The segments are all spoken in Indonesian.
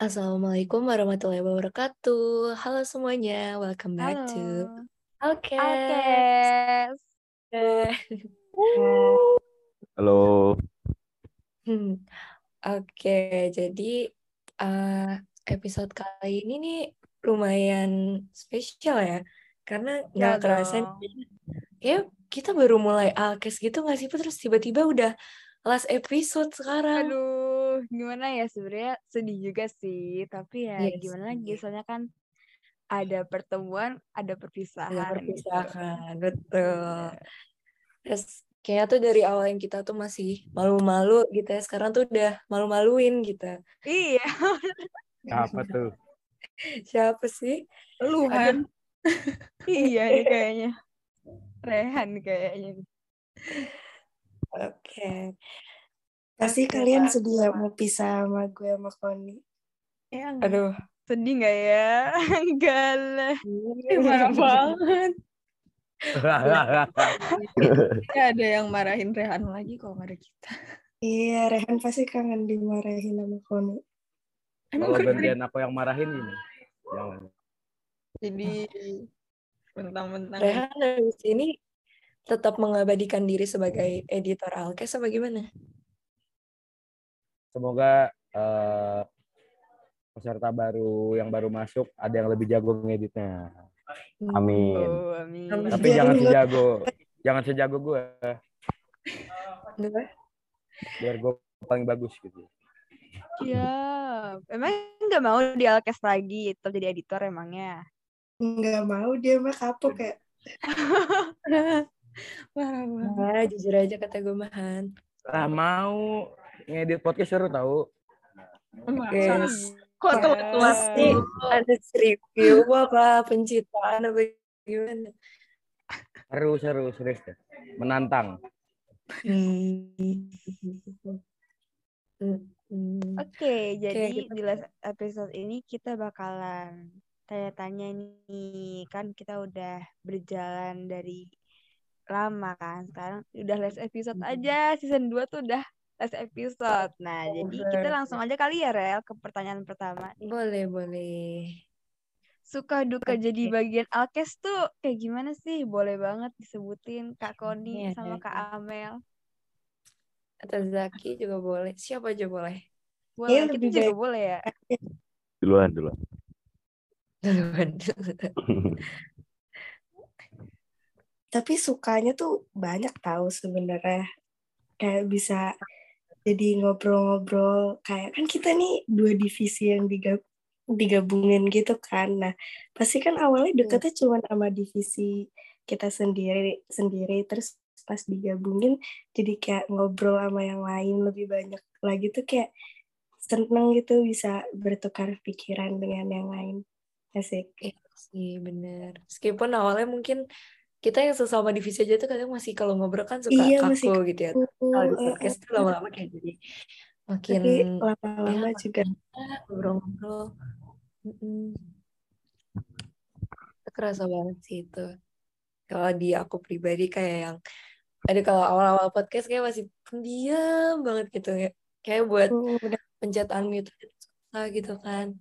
Assalamualaikum warahmatullahi wabarakatuh. Halo semuanya, welcome back to Halo. Alkes. Alkes. Halo. Hmm, Oke, jadi uh, episode kali ini nih lumayan spesial ya, karena Ya nggak kerasa ya kita baru mulai Alkes gitu nggak sih, terus tiba-tiba udah last episode sekarang. Aduh, gimana ya sebenarnya sedih juga sih, tapi ya Iya gimana lagi soalnya kan ada pertemuan, ada Ada perpisahan gitu. perpisahan, betul. Iya. Terus kayaknya tuh dari awal yang kita tuh masih malu-malu gitu ya, sekarang tuh udah malu-maluin gitu. Iya, Apa tuh? Siapa sih? Lu Han. iya nih kayaknya. Rehan kayaknya. Oke. Pasti kalian Kak. sedih ya mau pisah sama gue sama Koni. Ya, Aduh, sedih nggak ya? Enggak lah. Marah banget. Ya ada yang marahin Rehan lagi kalau nggak ada kita. Iya, Rehan pasti kangen dimarahin sama Koni. Kalau gantian aku yang marahin ini. Jangan. Jadi mentang-mentang Rehan habis ini tetap mengabadikan diri sebagai editor Alkes apa gimana? Semoga eh, peserta baru yang baru masuk ada yang lebih jago ngeditnya. Amin. Oh, amin. Tapi jangan sejago, jangan sejago gue, biar gue paling bagus gitu. Iya. Emang nggak mau di Alkes lagi, tetap jadi editor emangnya. nggak mau dia mah kapok kayak Parah banget. Nah, jujur aja kata gue mahan. Ah mau ngedit podcast seru tahu. Guys, kok telat-telat sih? Ada review apa pencitraan apa gimana? Seru seru serius deh. Menantang. Hmm. Hmm. Hmm. Oke, jadi kita- di last episode ini kita bakalan tanya-tanya nih. Kan kita udah berjalan dari lama kan. Sekarang udah last episode aja. Season 2 tuh udah last episode. Nah, jadi kita langsung aja kali ya, Rel, ke pertanyaan pertama. Boleh, boleh. Suka duka Oke. jadi bagian Alkes tuh kayak gimana sih? Boleh banget disebutin Kak Koni Iya. sama Kak Amel. Atau Zaki juga boleh. Siapa aja boleh. Boleh, kita lebih juga baik- boleh ya. Duluan duluan. Duluan. tapi sukanya tuh banyak tahu sebenarnya. Kayak bisa jadi ngobrol-ngobrol kayak kan kita nih dua divisi yang digab digabungin gitu kan. Nah, pasti kan awalnya deketnya cuma sama divisi kita sendiri sendiri terus pas digabungin jadi kayak ngobrol sama yang lain lebih banyak lagi tuh kayak seneng gitu bisa bertukar pikiran dengan yang lain. Asik. Iya sih, bener. Meskipun awalnya mungkin kita yang sesama divisi aja tuh kadang masih kalau ngobrol kan suka Iya, kaku masih gitu ya. Kalau di uh, podcast tuh lama-lama kayak jadi makin lama-lama ya, juga ngobrol-ngobrol. Itu kerasa banget sih itu. Kalau di aku pribadi kayak yang ada kalau awal-awal podcast kayak masih pendiam banget gitu ya. Kayak buat uh, pencet unmute itu susah gitu kan.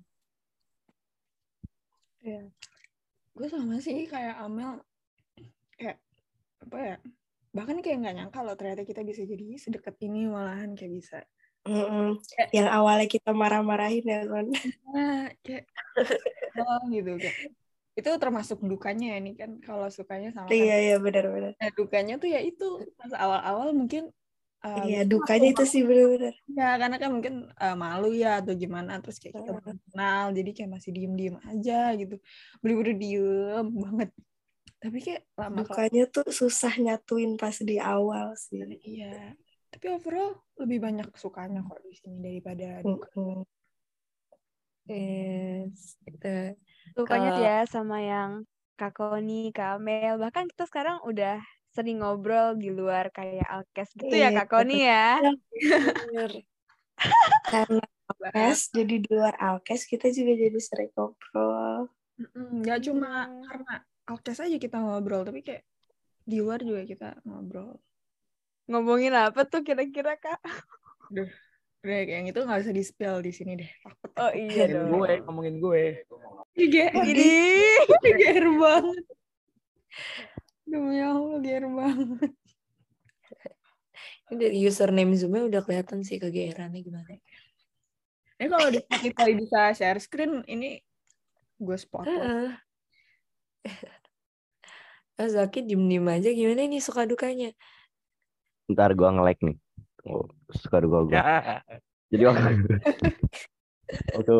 gue sama sih kayak Amel apa ya bahkan kayak nggak nyangka loh ternyata kita bisa jadi sedekat ini malahan kayak bisa. Mm-mm. yang awalnya kita marah-marahin ya kan nah kayak oh, gitu kayak itu termasuk dukanya ya ini kan kalau sukanya sama kan. iya iya benar-benar Nah, dukanya tuh ya itu pas awal-awal mungkin uh, iya dukanya itu sih benar-benar. Ya, karena kan mungkin uh, malu ya atau gimana terus kayak kita belum kenal jadi kayak masih diem-diem aja gitu. Bener-bener diem banget tapi kayak lama dukanya tuh susah nyatuin pas di awal sih. Iya. Tapi overall lebih banyak sukanya kok di sini daripada duka. Mm-mm. Yes, gitu. Sukanya Kalau- ya sama yang Kak Koni, Kak Amel. Bahkan kita sekarang udah sering ngobrol di luar kayak Alkes gitu ya Iya, Kak Koni ya. Karena Alkes jadi di luar Alkes kita juga jadi sering ngobrol. Mm-mm, nggak cuma karena Alkes aja kita ngobrol tapi kayak di luar juga kita ngobrol Ngomongin apa tuh kira-kira Kak? Udah, yang itu nggak usah di spill di sini deh. Takut. Oh iya Ngomongin dong. gue, ngomongin gue. GR, Ini GR banget. Demi Allah, GR banget. Username Zoom-nya udah kelihatan sih kegeerannya gimana. Ini kalau di Spotify bisa share screen, ini gue spot. Heeh. Ah, Zaki diem-diem aja gimana nih suka dukanya? Ntar gua nge-like nih. Oh, suka duka gua. Ya. Jadi waktu, waktu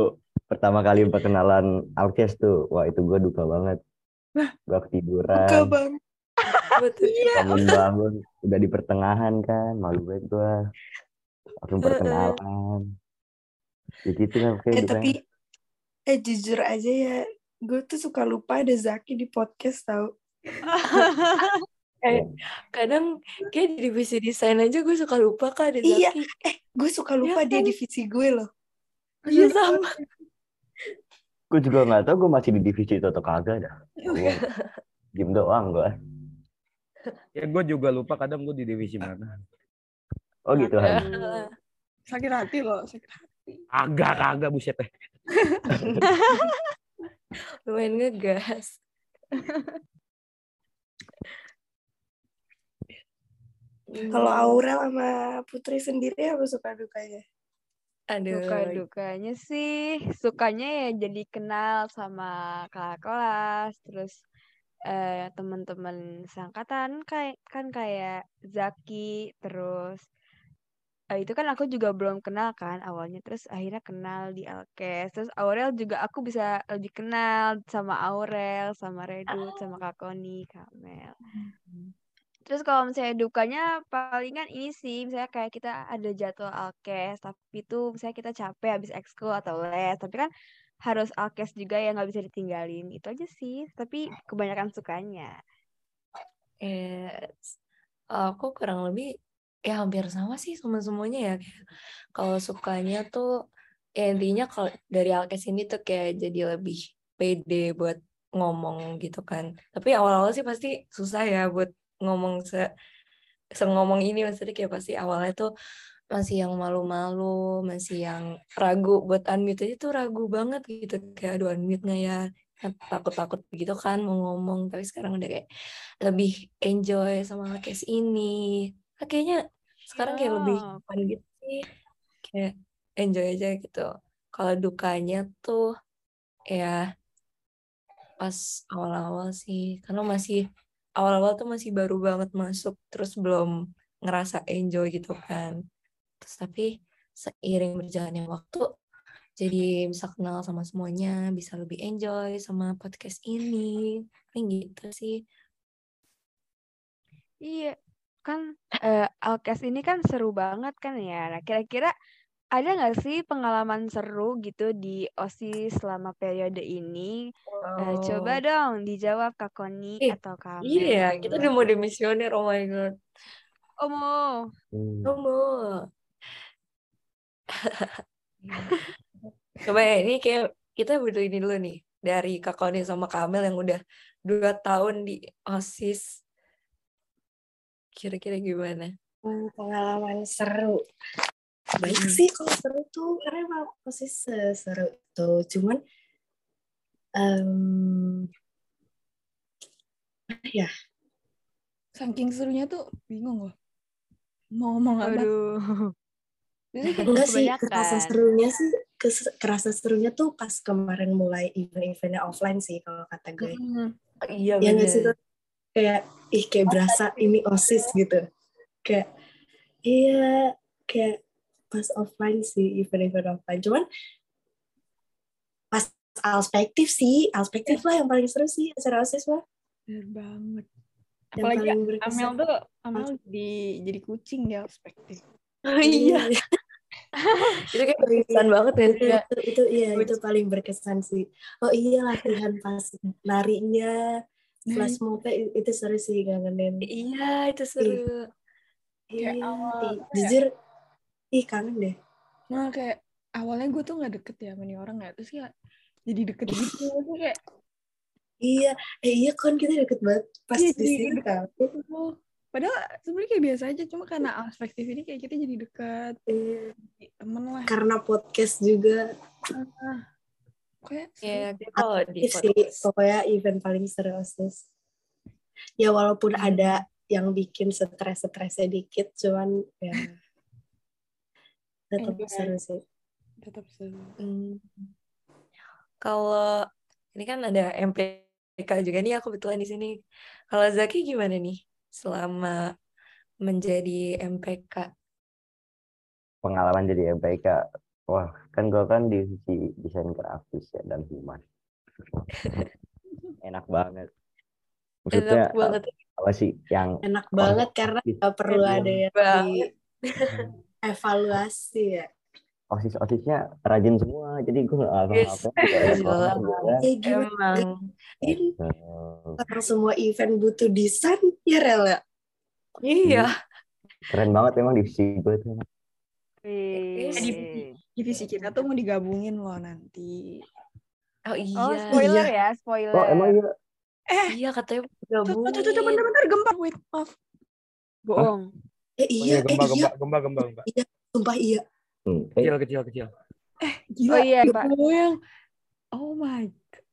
pertama kali perkenalan Alkes tuh, wah itu gua duka banget. Gua ketiduran, Suka banget. Betul. bangun-bangun, udah di pertengahan kan, malu banget gua. Langsung perkenalan. Ya gitu kan kayak Eh tapi eh jujur aja ya, gue tuh suka lupa ada Zaki di podcast tau. Kayak kadang kayak di divisi desain aja gue suka lupa kak ada Iya. Zaki. Eh gue suka lupa Iya dia kan? divisi gue loh. Iya sama. Gue juga nggak tahu gue masih di divisi itu atau kagak dah. Gua Diem doang gua. Ya gue juga lupa kadang gue di divisi mana. Oh gitu Han. Sakit hati loh, sakit hati. Agak agak buset eh. Lumayan ngegas. Kalau Aurel sama Putri sendiri apa suka dukanya? Aduh. Suka dukanya sih, sukanya ya jadi kenal sama kakak kelas, terus eh, teman-teman seangkatan kayak kan kayak Zaki, terus eh, itu kan aku juga belum kenal kan awalnya, terus akhirnya kenal di Alkes, terus Aurel juga aku bisa lebih kenal sama Aurel, sama Redut, sama Kak Koni, Kak Mel. Terus kalau misalnya dukanya palingan ini sih, misalnya kayak kita ada jadwal alkes, tapi itu misalnya kita capek habis ekskul atau les, tapi kan harus alkes juga ya nggak bisa ditinggalin. Itu aja sih, tapi kebanyakan sukanya. Eh, aku kurang lebih ya hampir sama sih sama semuanya ya. Kalau sukanya tuh ya intinya kalau dari Alkes ini tuh kayak jadi lebih pede buat ngomong gitu kan. Tapi awal-awal sih pasti susah ya buat ngomong se ngomong ini maksudnya kayak pasti awalnya tuh masih yang malu-malu, masih yang ragu buat unmute aja tuh ragu banget gitu. Kayak aduh unmute nggak ya? Takut-takut begitu kan mau ngomong tapi sekarang udah kayak lebih enjoy sama case ini. Nah, kayaknya sekarang kayak lebih Oh. fun gitu sih. Kayak enjoy aja gitu. Kalau dukanya tuh ya pas awal-awal sih karena masih awal-awal tuh masih baru banget masuk terus belum ngerasa enjoy gitu kan. Terus tapi seiring berjalannya waktu jadi bisa kenal sama semuanya bisa lebih enjoy sama podcast ini. Kayak gitu sih. Iya, kan eh, alkes ini kan seru banget kan ya. Nah, kira-kira ada nggak sih pengalaman seru gitu di OSIS selama periode ini? Eh, coba Oh. dong dijawab Kak Koni Ih, atau Kak iya kita udah mau demisioner oh my god Omo. Hmm. oh mau coba ya ini kayak kita butuh ini dulu nih dari Kak Koni sama Kamel yang udah dua tahun di OSIS kira-kira gimana Hmm, pengalaman seru. Baik sih kalau seru tuh karena emang posisi seru tuh. Cuman em ya Saking serunya tuh bingung loh. Mau ngomong apa? Aduh. enggak sih kerasa serunya sih kerasa serunya tuh pas kemarin mulai event-eventnya offline sih kalau kata gue. Hmm. iya Ya nggak sih tuh kayak ih kayak berasa ini osis gitu. Kayak iya kayak pas offline sih event-event offline. Cuman pas perspektif sih, perspektif lah yang paling seru sih acara osis mah. Bener banget. Yang Apalagi Amel tuh, Amel di jadi kucing dia perspektif. oh iya. Itu kayak berkesan banget ya. Itu, Tia. itu, itu iya itu paling berkesan sih. Oh iya latihan pas narinya flash mob itu seru sih ngangenin iya itu seru. Iya. ih, jujur ih kangen deh Nah kayak awalnya gue tuh gak deket ya sama nih orang ya. Terus kayak jadi deket gitu. Terus kayak iya eh iya kan kita deket banget pas Iya, di sini deket. kan gitu. padahal sebenarnya kayak biasa aja cuma karena perspektif ini kayak kita jadi dekat Iya. temen lah Karena podcast juga. Ah, kayak Ya, kalau di Iya podcast. pokoknya event paling seru OSIS. Ya walaupun Hmm. ada yang bikin stres-stresnya dikit, cuman ya tetap Enjoy. seru sih. tetap seru Hmm. Kalau ini kan ada MPK juga nih, aku kebetulan di sini. Kalau Zaki gimana nih selama menjadi MPK? Pengalaman jadi MPK. Wah, kan gue kan divisi desain grafis ya dan humas. Enak banget. Maksudnya Enak banget. apa sih yang Enak banget karena nggak perlu Enak ada yang di evaluasi ya. osis-osisnya rajin semua, jadi gue nggak apa Yes. Gila. Ya gimana? Emang. Karena semua event butuh desain, ya rel ya? Iya. Keren banget emang divisi gue tuh. Wih. Eh, divisi, divisi kita tuh mau digabungin loh nanti Oh iya. Oh, spoiler ya, spoiler. Oh emang iya? Iya katanya tuh tuh tuh, tuh, tuh, gabungin. bentar-bentar gempa wait maaf Bohong. Eh Oh iya, iya, eh gempa, iya, gempa, gempa, gempa, gempa. sumpah iya. Hmm, eh, Kecil, kecil, kecil. gila Oh iya, Pak. goyang oh my god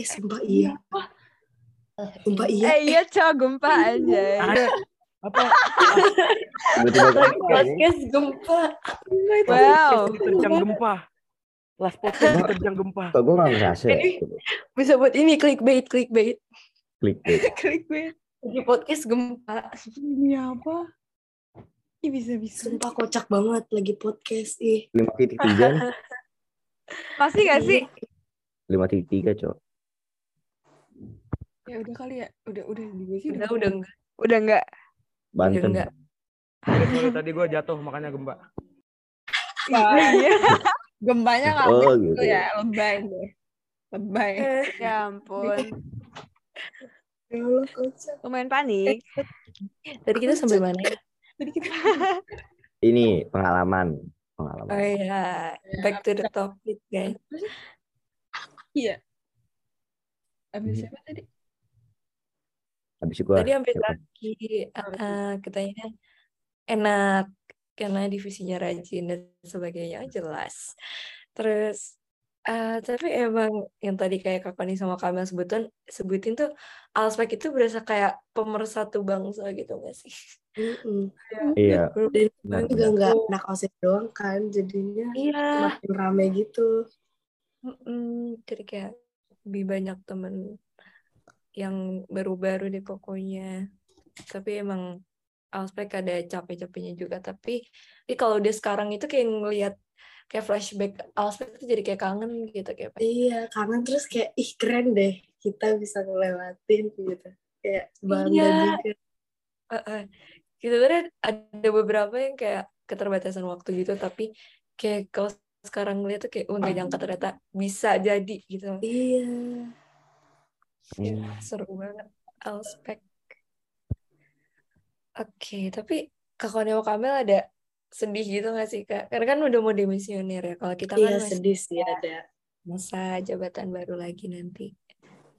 Eh sumpah iya. Sumpah iya. Eh iya, cowok gempa aja. Ada apa? gempa, ya. podcast gempa. Wow. Diterjang gempa. Last podcast diterjang gempa. Kok gue nggak ngerasa ya? Bisa buat ini clickbait, clickbait. Klik gue Di podcast gempa. ini apa Ih, bisa bisa Sumpah kocak banget lagi podcast. Ih, Lima titik tiga, Pasti gak sih? lima titik tiga cok. ya udah kali ya udah udah di gue sih Udah, udah enggak. Udah enggak? Udah Banten. enggak. Sorry, sorry, tadi gue jatuh makanya gempa. Iya. gembanya nggak Oh gitu gitu. ya lebay deh lebay Ya ampun. ya Allah kocak. Lumayan panik. Tadi kita sampai mana ya? Jadi kita Ini pengalaman, Oh pengalaman. iya, back to the topic guys. iya abis Hmm. siapa tadi Habis itu gue. Tadi sampai lagi uh, katanya enak karena divisinya rajin dan sebagainya Oh, jelas. Terus eh tapi emang yang tadi kayak Kak Koni sama Kamil sebutin sebutin tuh aspek itu berasa kayak pemersatu bangsa gitu gak sih? Iya. Dan Benar, juga nggak anak osis doang kan, jadinya Iya. makin rame gitu. Mm-mm. Jadi kayak lebih banyak temen yang baru-baru deh pokoknya. Tapi emang aspek ada capek-capeknya juga. Tapi, kalau udah sekarang itu kayak ngelihat kayak flashback aspek itu jadi kayak kangen gitu kayak Iya, kangen terus kayak ih keren deh kita bisa ngelewatin gitu. Kayak bangga Iya. juga. Heeh. Gitu kan ada beberapa yang kayak keterbatasan waktu gitu tapi kayak kalau sekarang ngeliat tuh kayak oh nggak nyangka ternyata bisa jadi gitu. Iya. Hmm. Seru banget aspek. Oke, tapi Kak Koneo Kamel ada sedih gitu gak sih Kak? Karena kan udah mau demisioner ya. Kalau kita kan Iya masih sedih sih ada. masa jabatan baru lagi nanti.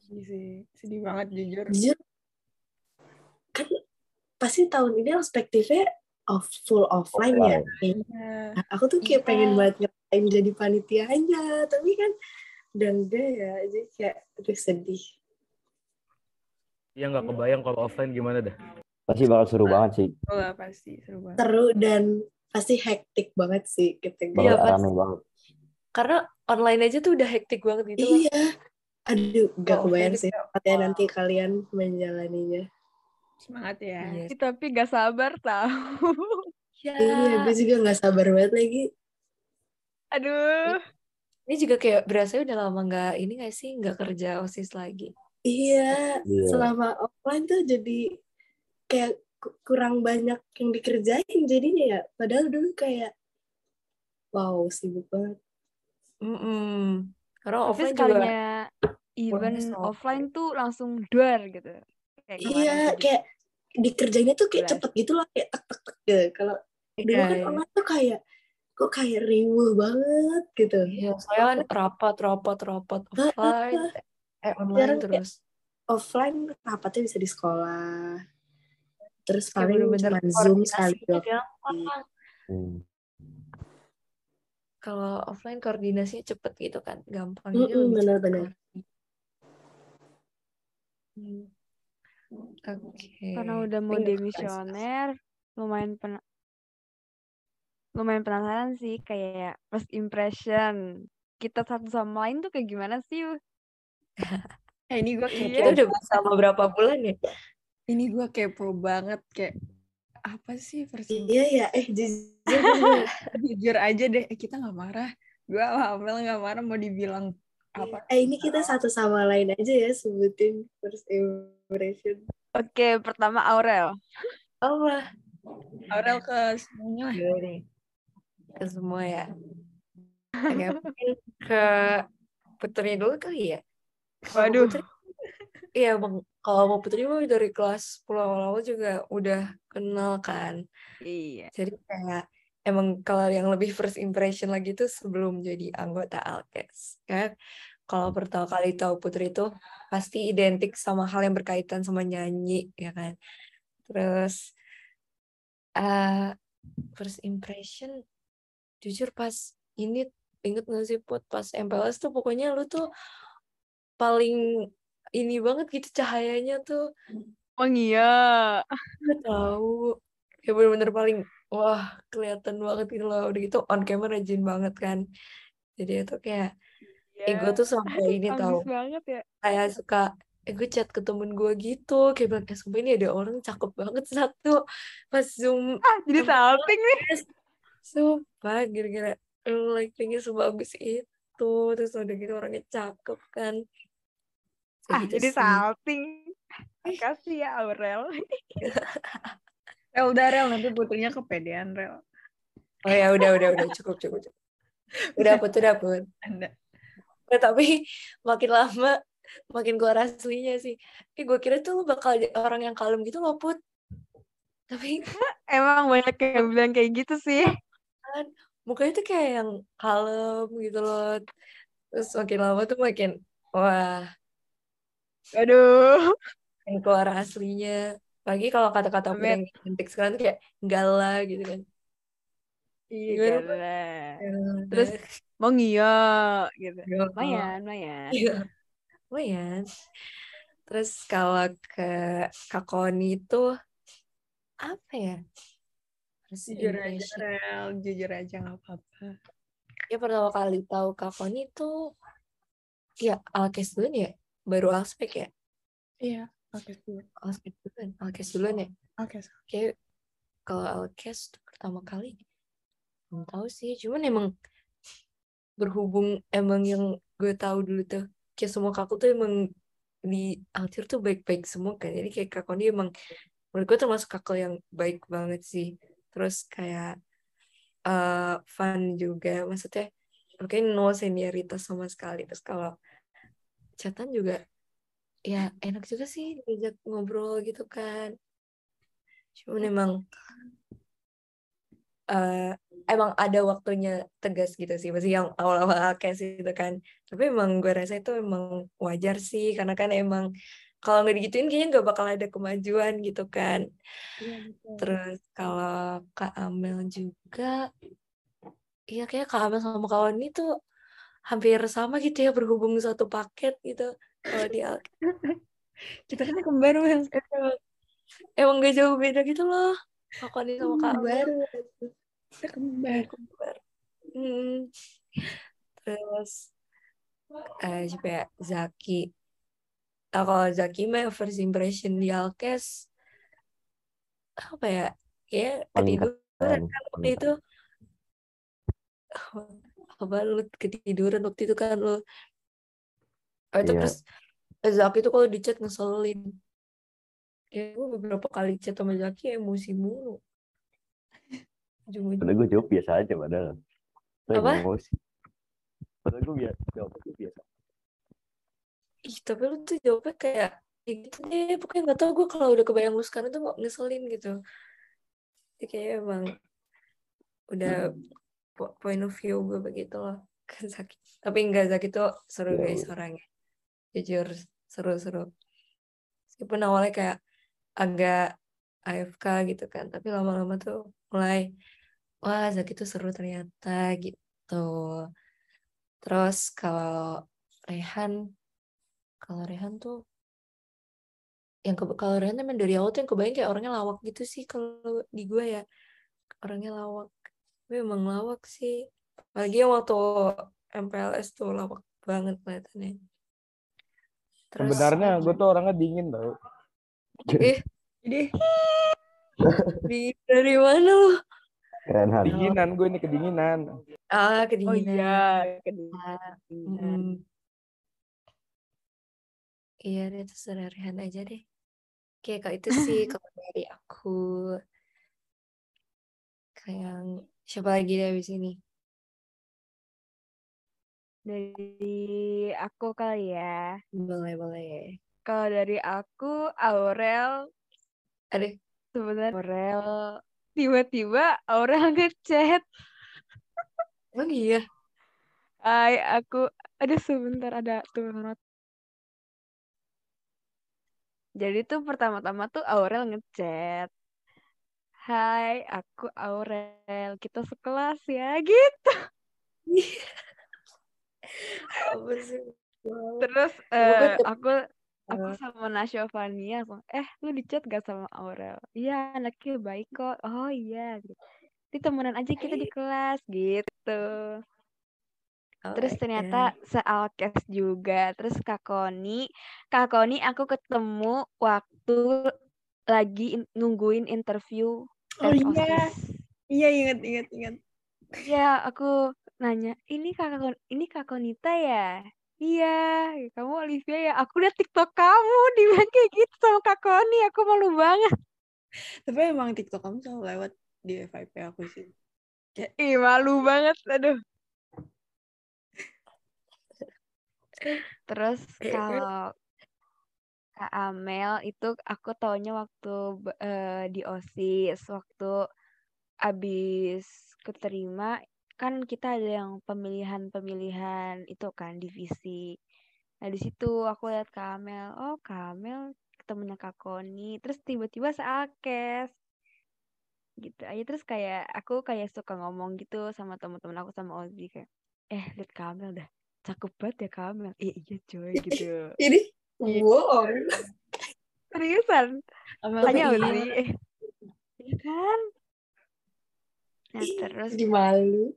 Iya sih sedih banget jujur Jujur, kan pasti tahun ini perspektifnya off full offline, ya. Offline. Iya. Nah, aku tuh kayak Iya. pengen banget ngerasain jadi panitianya, tapi kan udah enggak ya, jadi kayak aduh sedih. Ya nggak kebayang kalau offline gimana dah. Pasti bakal seru banget sih. Lah pasti seru banget Seru dan pasti hektik banget sih kita. Iya, Bakal pas- rame banget. Karena online aja tuh udah hektik banget gitu. Iya. Aduh, gak Oh, kebayang sih. wow. nanti kalian menjalaninya. semangat ya Iya. Ih, Tapi gak sabar tahu. Ya. Iya, gue juga gak sabar banget lagi. Aduh. Ini juga kayak berasa udah lama nggak ini nggak sih nggak kerja osis lagi. Iya, Iya. selama offline tuh jadi kayak kurang banyak yang dikerjain jadinya ya. Padahal dulu kayak wow sibuk banget. Mm-mm. Karena Tapi offline juga sekalinya event sama offline tuh langsung duar gitu. Kayak Iya, di- kayak dikerjainnya tuh kayak Jelas. cepet gitu loh, kayak tek tek tek gitu. Kalau dulu Iya, kan iya. online tuh kayak kok kayak riuh banget gitu. Iya, saya kan rapat, rapat, rapat offline, eh online kayak- terus. Offline rapatnya bisa di sekolah. Terus Kayak paling bener-bener cuma zoom sekali. Hmm. Kalau offline koordinasinya cepet gitu kan, gampang lebih cepet benar-benar. koordinasi. Hmm. Oke. Karena udah mau nggak demisioner, lumayan pena lumayan penasaran sih kayak first impression kita satu sama lain tuh kayak gimana sih? Eh, ini gue Kita Iya. kepo. udah bersama berapa bulan ya? Ini gue kepo banget kayak apa sih versi Iya ya, eh jujur jujur aja deh eh, kita nggak marah gue Amel nggak marah mau dibilang apa Eh ini kita satu sama lain aja ya sebutin first impression. Oke, pertama Aurel. Allah. Aurel ke semuanya lah. Ke semua ya. Oke, mungkin ke Putri dulu kali ya. Waduh. Putri, iya bang. Kalau mau Putri mah dari kelas 10 awal-awal juga udah kenal kan. Iya. Jadi kayak emang kalau yang lebih first impression lagi tuh sebelum jadi anggota Alkes. Kan kalau pertama kali tahu Putri itu pasti identik sama hal yang berkaitan sama nyanyi ya kan. Terus eh first impression jujur pas ini inget gak sih Put pas MPLS tuh pokoknya lu tuh paling ini banget gitu cahayanya tuh. Oh iya. Gak tahu. Ya bener-bener paling wah kelihatan banget gitu loh. Udah gitu on camera rajin banget kan. Jadi itu kayak eh gue tuh sampai ini tahu Bagus banget ya. kayak suka eh gue chat ke temen gue gitu. Kayak bilang eh sumpah ini ada orang cakep banget satu. Pas zoom Ah, jadi salting nih. sumpah gara-gara lightingnya sebagus itu. Terus udah gitu orangnya cakep kan Ah, gitu jadi sih. salting. Makasih ya Aurel. Rel udah Rel nanti putrinya kepedean Rel oh ya udah udah udah cukup cukup, cukup. udah put udah put anda Nah, tapi makin lama makin gue aslinya sih. Eh gue kira tuh lu bakal jadi orang yang kalem gitu loh Put. Tapi Emang banyak yang bilang kayak gitu sih. kan mukanya tuh kayak yang kalem gitu loh. Terus makin lama tuh makin wah Aduh. makin keluar aslinya. Lagi kalau kata-kata Amin. yang cantik sekarang tuh kayak gala gitu kan. Iya, gala. Terus mau iya gitu. Lumayan, lumayan. Iya. Lumayan. Terus kalau ke Kak Koni itu apa ya? First jujur aja. Rel jujur aja nggak apa-apa Ya pertama kali tahu Kak Koni itu ya Alkes duluan ya? Baru Alspek ya? iya oke dulu Alspek duluan. Alkes duluan ya? oke Kayak kalau Alkes tuh pertama kali belum tahu sih. Cuman emang berhubung emang yang gue tahu dulu tuh kayak semua kakak tuh emang di Altir tuh baik-baik semua kan. Jadi kayak Kak Koni emang menurut gue termasuk kakak yang baik banget sih. Terus kayak eh fun juga. Maksudnya mungkin no senioritas sama sekali. Terus kalau chatan juga ya enak juga sih diajak ngobrol gitu kan. Cuman emang eh emang ada waktunya tegas gitu sih. Masih yang awal-awal kayak itu kan. Tapi emang gue rasa itu emang wajar sih. Karena kan emang kalau nggak digituin kayaknya nggak bakal ada kemajuan gitu kan. Iya betul. Terus kalau Kak Amel juga iya kayak Kak Amel sama kawan itu hampir sama gitu ya berhubung satu paket gitu kalau di Al- kita kan kembar emang, emang gak jauh beda gitu loh Kak Koni sama Kak baru. kita kembar kembar. Hmm. Terus eh siapa ya? Zaki. Nah, kalau Zaki mah first impression di Alkes apa ya? Ketiduran Peningkatan. kan waktu itu. Apa lu ketiduran waktu itu kan lu. Oh, itu Iya. terus Zaki tuh kalau di chat ngeselin. Ya, gue beberapa kali chat sama Zaki emosi mulu. Padahal gue jawab biasa aja padahal. Saya Apa? emosi. Padahal gue biasa jawab gue biasa. Ih, tapi lu tuh jawabnya kayak ya gitu deh, pokoknya gak tau gue kalau udah kebayang lu sekarang tuh ngeselin gitu. Jadi kayak emang udah po- point of view gue begitu loh ke Zaki. Tapi enggak, Zaki tuh seru Ya guys orangnya. Jujur, seru-seru. Meskipun awalnya kayak agak AFK gitu kan tapi lama-lama tuh mulai wah Zaki tuh seru ternyata gitu terus kalau Rehan kalau Rehan tuh yang ke, kalau Rehan emang dari awal tuh yang kebayang kayak orangnya lawak gitu sih kalau di gue ya orangnya lawak gue emang lawak sih apalagi yang waktu MPLS tuh lawak banget kelihatannya Terus, sebenarnya gue tuh orangnya dingin tau eh jadi di dari mana lo Keren. Kedinginan gue ini kedinginan. Ah, Oh kedinginan. iya, kedinginan. Ah, mm. Iya deh, terserah Rehan aja deh. Kayak kalau itu sih kalau dari aku. Kayak siapa lagi deh abis ini? Dari aku kali ya. Boleh, boleh. Kalau dari aku, Aurel Ada sebenarnya Aurel tiba-tiba Aurel ngechat. Oh iya. Hai, aku ada sebentar ada tuh not. Jadi tuh pertama-tama tuh Aurel ngechat. Hai, aku Aurel. Kita sekelas ya, gitu. Sih? Wow. Terus cep- aku aku sama Nasya Fania langsung, eh lu di chat gak sama Aurel? Iya, anaknya baik kok. Oh iya, gitu. Di temenan aja kita di kelas gitu. oh Terus my ternyata sealkes juga. Terus Kak Koni, Kak Koni aku ketemu waktu lagi in- nungguin interview Oh iya, iya inget inget inget. Ya, aku nanya, ini kakak ini Kak Konita ya? Iya, kamu Olivia ya? Aku liat TikTok kamu, dibilang kayak gitu sama Kak Koni, aku malu banget. Tapi emang TikTok kamu selalu lewat di FYP aku sih. Kayak Ih, malu banget, aduh. Terus kalau Kak Amel itu aku taunya waktu eh, di OSIS, waktu abis keterima kan kita ada yang pemilihan-pemilihan itu kan divisi. Nah di situ aku lihat Kak Amel, oh Kak Amel ketemunya Kak Koni, terus tiba-tiba sealkes gitu aja terus kayak aku kayak suka ngomong gitu sama teman-teman aku sama Ozi kayak eh lihat Kak Amel dah cakep banget ya Kak Amel iya iya coy gitu Ini Iya. Bohong. seriusan? Amel tanya Ozi eh iya kan? Nah terus. Jadi malu.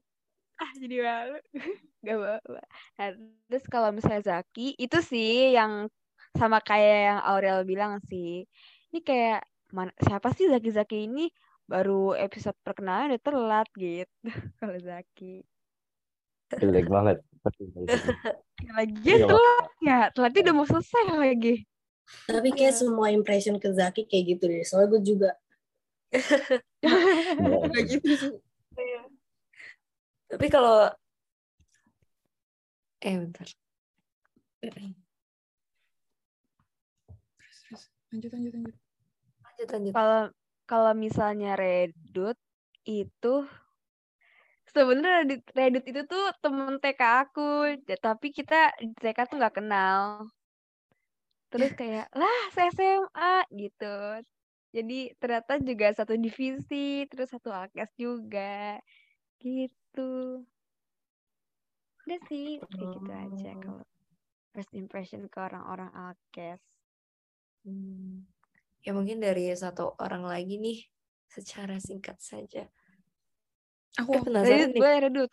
ah jadi malu. Gak apa-apa. Nah, terus kalau misalnya Zaki itu sih yang sama kayak yang Aurel bilang sih. Ini kayak mana siapa sih Zaki Zaki ini? Baru episode perkenalan udah telat gitu. Kalau Zaki. Jelek banget. Ya, lagian Iya, telat ya telatnya udah mau selesai lagi Tapi kayak semua impression ke Zaki kayak gitu deh. Soalnya gue juga. Kayak gitu sih. Tapi kalau eh bentar. Lanjut lanjut lanjut. Lanjut lanjut. kalau kalau misalnya Reddit itu sebenarnya Reddit, Reddit itu tuh temen TK aku tapi kita di TK tuh nggak kenal terus kayak lah SMA gitu jadi ternyata juga satu divisi terus satu alkes juga gitu udah sih kayak gitu aja Oh. kalau first impression ke orang-orang alkes Hmm. Ya mungkin dari satu orang lagi nih secara singkat saja. Aku Eh aku penasaran Reddit nih. boleh Reddit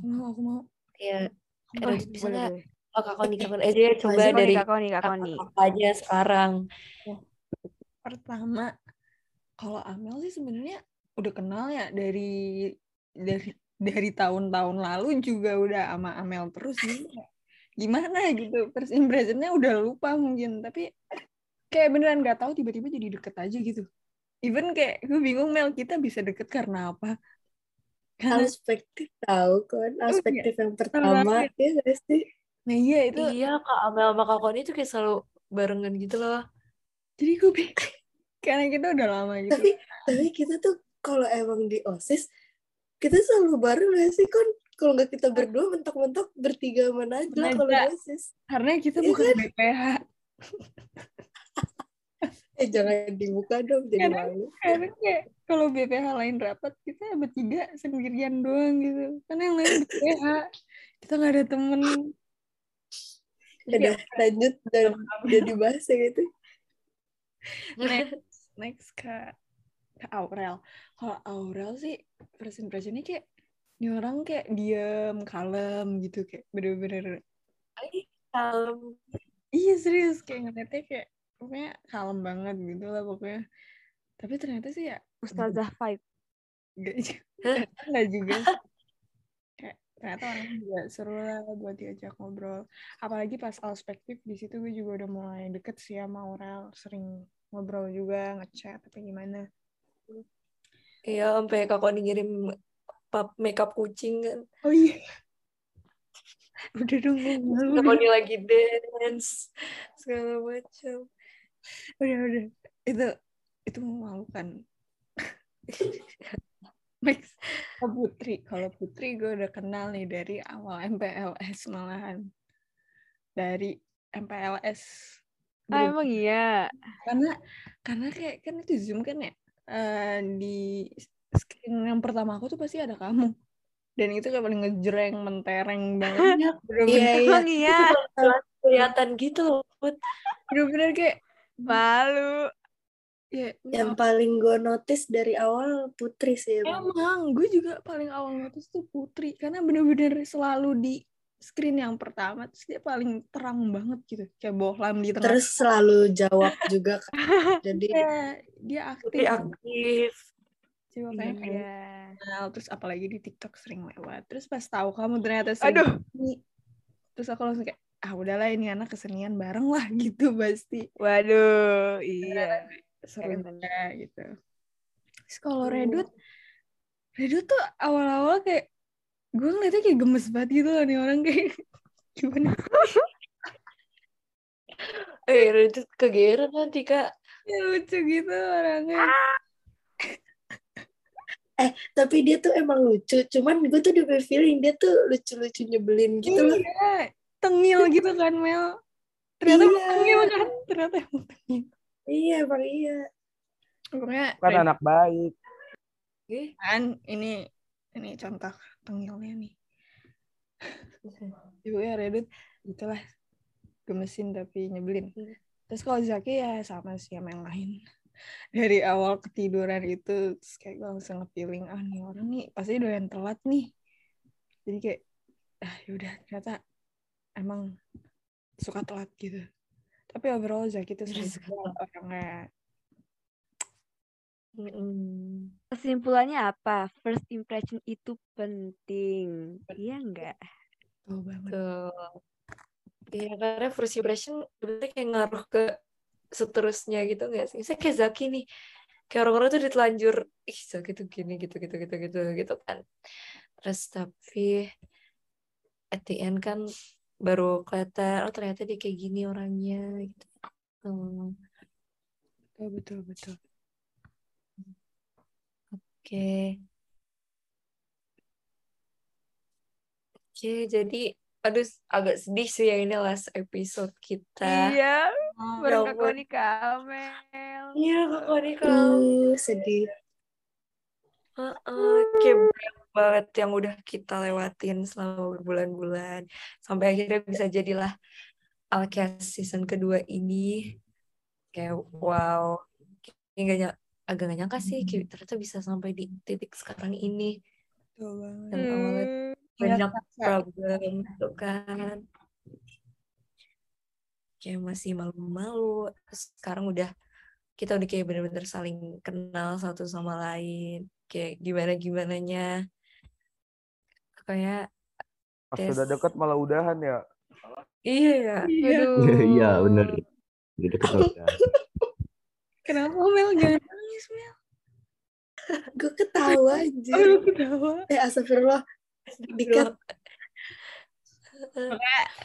aku mau aku mau. Ya, Oh, Reddit bisa nggak? Oh kakak nih kakak aja ya, coba Kakak dari nih, kakak nih, kakak nih. kakak aja sekarang. Pertama, kalau Amel sih sebenarnya udah kenal ya dari dari dari tahun-tahun lalu juga udah sama Amel terus gitu. Gimana gitu, first impressionnya udah lupa mungkin, tapi kayak beneran nggak tahu tiba-tiba jadi deket aja gitu. Even kayak gue bingung Mel kita bisa deket karena apa? Perspektif tahu kan. Perspektif yang pertama. Ya sih? nah iya itu Iya kak Amel sama kak Koni tuh kayak selalu barengan gitu loh. jadi gue bingung. karena kita udah lama gitu. Tapi tapi kita tuh kalau emang di OSIS kita selalu bareng gak sih kon? Kalau nggak kita berdua mentok-mentok bertiga mana aja kalau. OSIS. Karena kita Iya bukan kan? BPH. eh jangan dibuka dong jadi Karena- malu. karena kayak kalau BPH lain rapat kita bertiga sendirian doang gitu. Karena yang lain BPH kita nggak ada temen. Udah lanjut dan udah dibahas ya gitu. Next next ke ke Aurel. Kalau Aurel sih first impressionnya kayak ini orang kayak diem kalem gitu kayak bener-bener Kalem. iya serius. Kayak ngeliatnya kayak pokoknya kalem banget gitu lah pokoknya tapi ternyata sih ya Ustazah vibe. Enggak juga. Juga. Kayak ternyata orang juga seru lah buat diajak ngobrol. Apalagi pas perspektif di situ gue juga udah mulai deket sih sama Aurel, sering ngobrol juga, ngechat apa gimana. Iya, sampai kakak ngirim pap makeup kucing kan. Oh iya. Udah dong, gue lagi dance segala macam. Udah, udah. Itu itu memalukan. Next, ke Putri. Kalau Putri gue udah kenal nih dari awal MPLS malahan. Dari MPLS. Ah, emang iya. karena karena kayak kan itu zoom kan ya Eh, di screen yang pertama aku tuh pasti ada kamu dan itu kayak paling ngejreng mentereng banget bener-bener iya iya iya. Kelihatan gitu loh, Put. bener-bener kayak Malu. ya yang paling gue notice dari awal Putri sih emang. emang gue juga paling awal notice tuh Putri karena bener-bener selalu di screen yang pertama terus dia paling terang banget gitu kayak bohlam di tengah terus selalu jawab juga kan jadi Iya, dia aktif Putri aktif. coba kayak Iya. kenal terus apalagi di TikTok sering lewat terus pas tahu kamu ternyata sering Aduh. terus aku langsung kayak ah udahlah ini anak kesenian bareng lah gitu pasti. Waduh, iya. seru juga gitu. Terus kalau Redut Redut tuh awal-awal kayak gue ngeliatnya kayak gemes banget gitu loh nih orang kayak gimana? Eh, itu kegeran nanti, Kak. ya lucu gitu orangnya. Tapi dia tuh emang lucu cuman gue tuh udah feeling dia tuh lucu-lucu nyebelin gitu loh. Iya tengil gitu kan Mel? Ternyata emang Iya. tengil kan? Ternyata emang tengil. Iya emang iya. Pokoknya Kan anak baik. Kan ini ini contoh tengilnya nih. Ibu ya Reddit gitulah. Gemesin tapi nyebelin. Hmm. terus kalau Zaki ya sama sih sama yang lain. Dari awal ketiduran itu terus kayak gue langsung nge-feeling ah nih orang nih pasti doyan telat nih. Jadi kayak ah yaudah ternyata emang suka telat gitu tapi overall Zaki Suka juga orangnya mm-mm. Kesimpulannya apa? First impression itu penting. Iya enggak? tuh banget Tuh. Iya, karena first impression sebenarnya kayak ngaruh ke seterusnya gitu nggak sih? Misalnya kayak Zaki nih, kayak orang-orang tuh ditelanjur, ih Zaki tuh gini, gitu, gitu, gitu, gitu, gitu kan. Terus tapi at the end kan baru kelihatan, oh ternyata dia kayak gini orangnya, gitu. Hmm, betul betul betul Oke. Oke, jadi aduh agak sedih sih ya ini last episode kita. Iya, Oh, baru Ya Kak ampun. Kak Amel. Iya, Kak Koni kalau uh, sedih kayak banyak banget yang udah kita lewatin selama berbulan-bulan. Sampai akhirnya bisa jadilah Alkes season kedua ini kayak wow kayak gak agak gak nyangka sih kayak ternyata bisa sampai di titik sekarang ini. Yang awalnya Hmm, banyak kerasa. problem gitu kan. Kayak masih malu-malu. Sekarang udah kita udah kayak bener-bener saling kenal satu sama lain. Kayak gimana gimananya kayak Pas Tes. sudah deket malah udahan ya. iya ya Aduh. Iya bener. Udah deket udah. kenapa Mel jangan nangis Mel gue ketawa aja oh ketawa eh astagfirullah Dikat.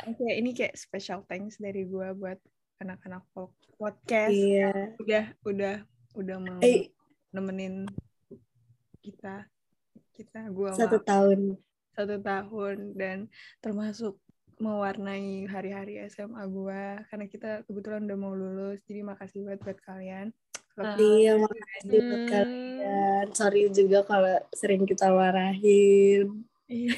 Oke, ini kayak special thanks dari gua buat anak-anak po- podcast iya udah udah udah mau eh nemenin kita kita gua satu tahun satu tahun dan termasuk mewarnai hari-hari SMA gua karena kita kebetulan udah mau lulus. Jadi makasih banget buat kalian. Uh, iya, makasih hmm. buat kalian. Sorry juga kalau sering kita marahin. Iya.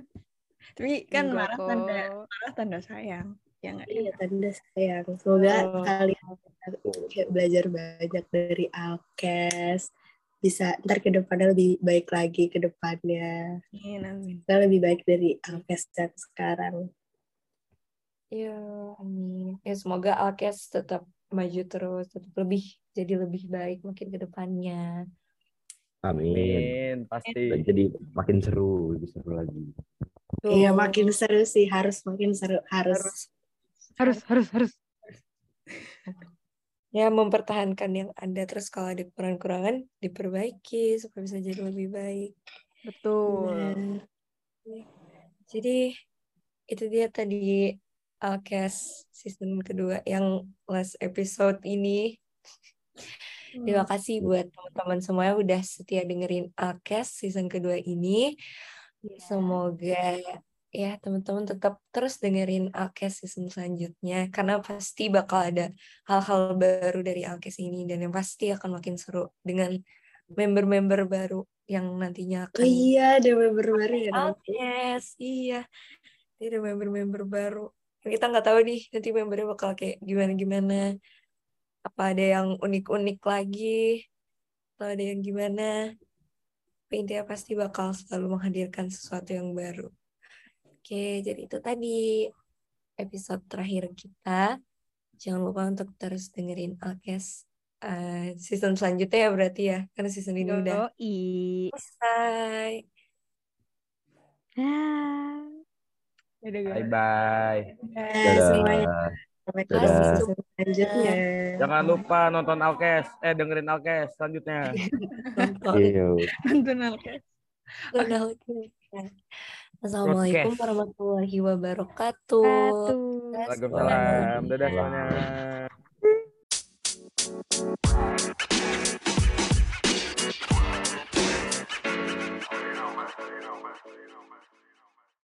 Tapi kan Enggak marah tanda marah tanda sayang. Ya enggak? Iya, tanda sayang. Semoga oh. kalian belajar banyak dari Alkes bisa ntar ke depannya lebih baik lagi ke depannya. Amin, amin. Kita lebih baik dari Alkes dan sekarang. Ya, amin. Ya semoga Alkes tetap maju terus, tetap lebih jadi lebih baik makin ke depannya. Amin. amin. Pasti. Jadi makin seru, lebih seru lagi. Iya, makin seru sih, harus makin seru, harus. Harus, harus, harus. Ya mempertahankan yang ada terus kalau ada kekurangan-kurangan diperbaiki supaya bisa jadi lebih baik. Betul. Nah, jadi itu dia tadi Alkes season kedua yang last episode ini. Terima hmm. kasih buat teman-teman semua yang udah setia dengerin Alkes season kedua ini. Iya. Semoga ya teman-teman tetap terus dengerin Alkes season selanjutnya karena pasti bakal ada hal-hal baru dari Alkes ini dan yang pasti akan makin seru dengan member-member baru yang nantinya akan oh, iya ada member baru ya Alkes iya. Ada member-member baru. Kita nggak tahu nih nanti membernya bakal kayak gimana-gimana. Apa ada yang unik-unik lagi? Atau ada yang gimana? Intinya pasti bakal selalu menghadirkan sesuatu yang baru Oke, jadi itu tadi episode terakhir kita. Jangan lupa untuk terus dengerin Alkes uh, season selanjutnya ya berarti ya. Karena season ini udah selesai. Bye bye. Sampai ketemu selanjutnya. Jangan lupa nonton Alkes. Eh dengerin Alkes selanjutnya. Iya. nonton Alkes. Nonton Alkes. Assalamualaikum Broadcast. warahmatullahi wabarakatuh. Waalaikumsalam. Dadah semuanya.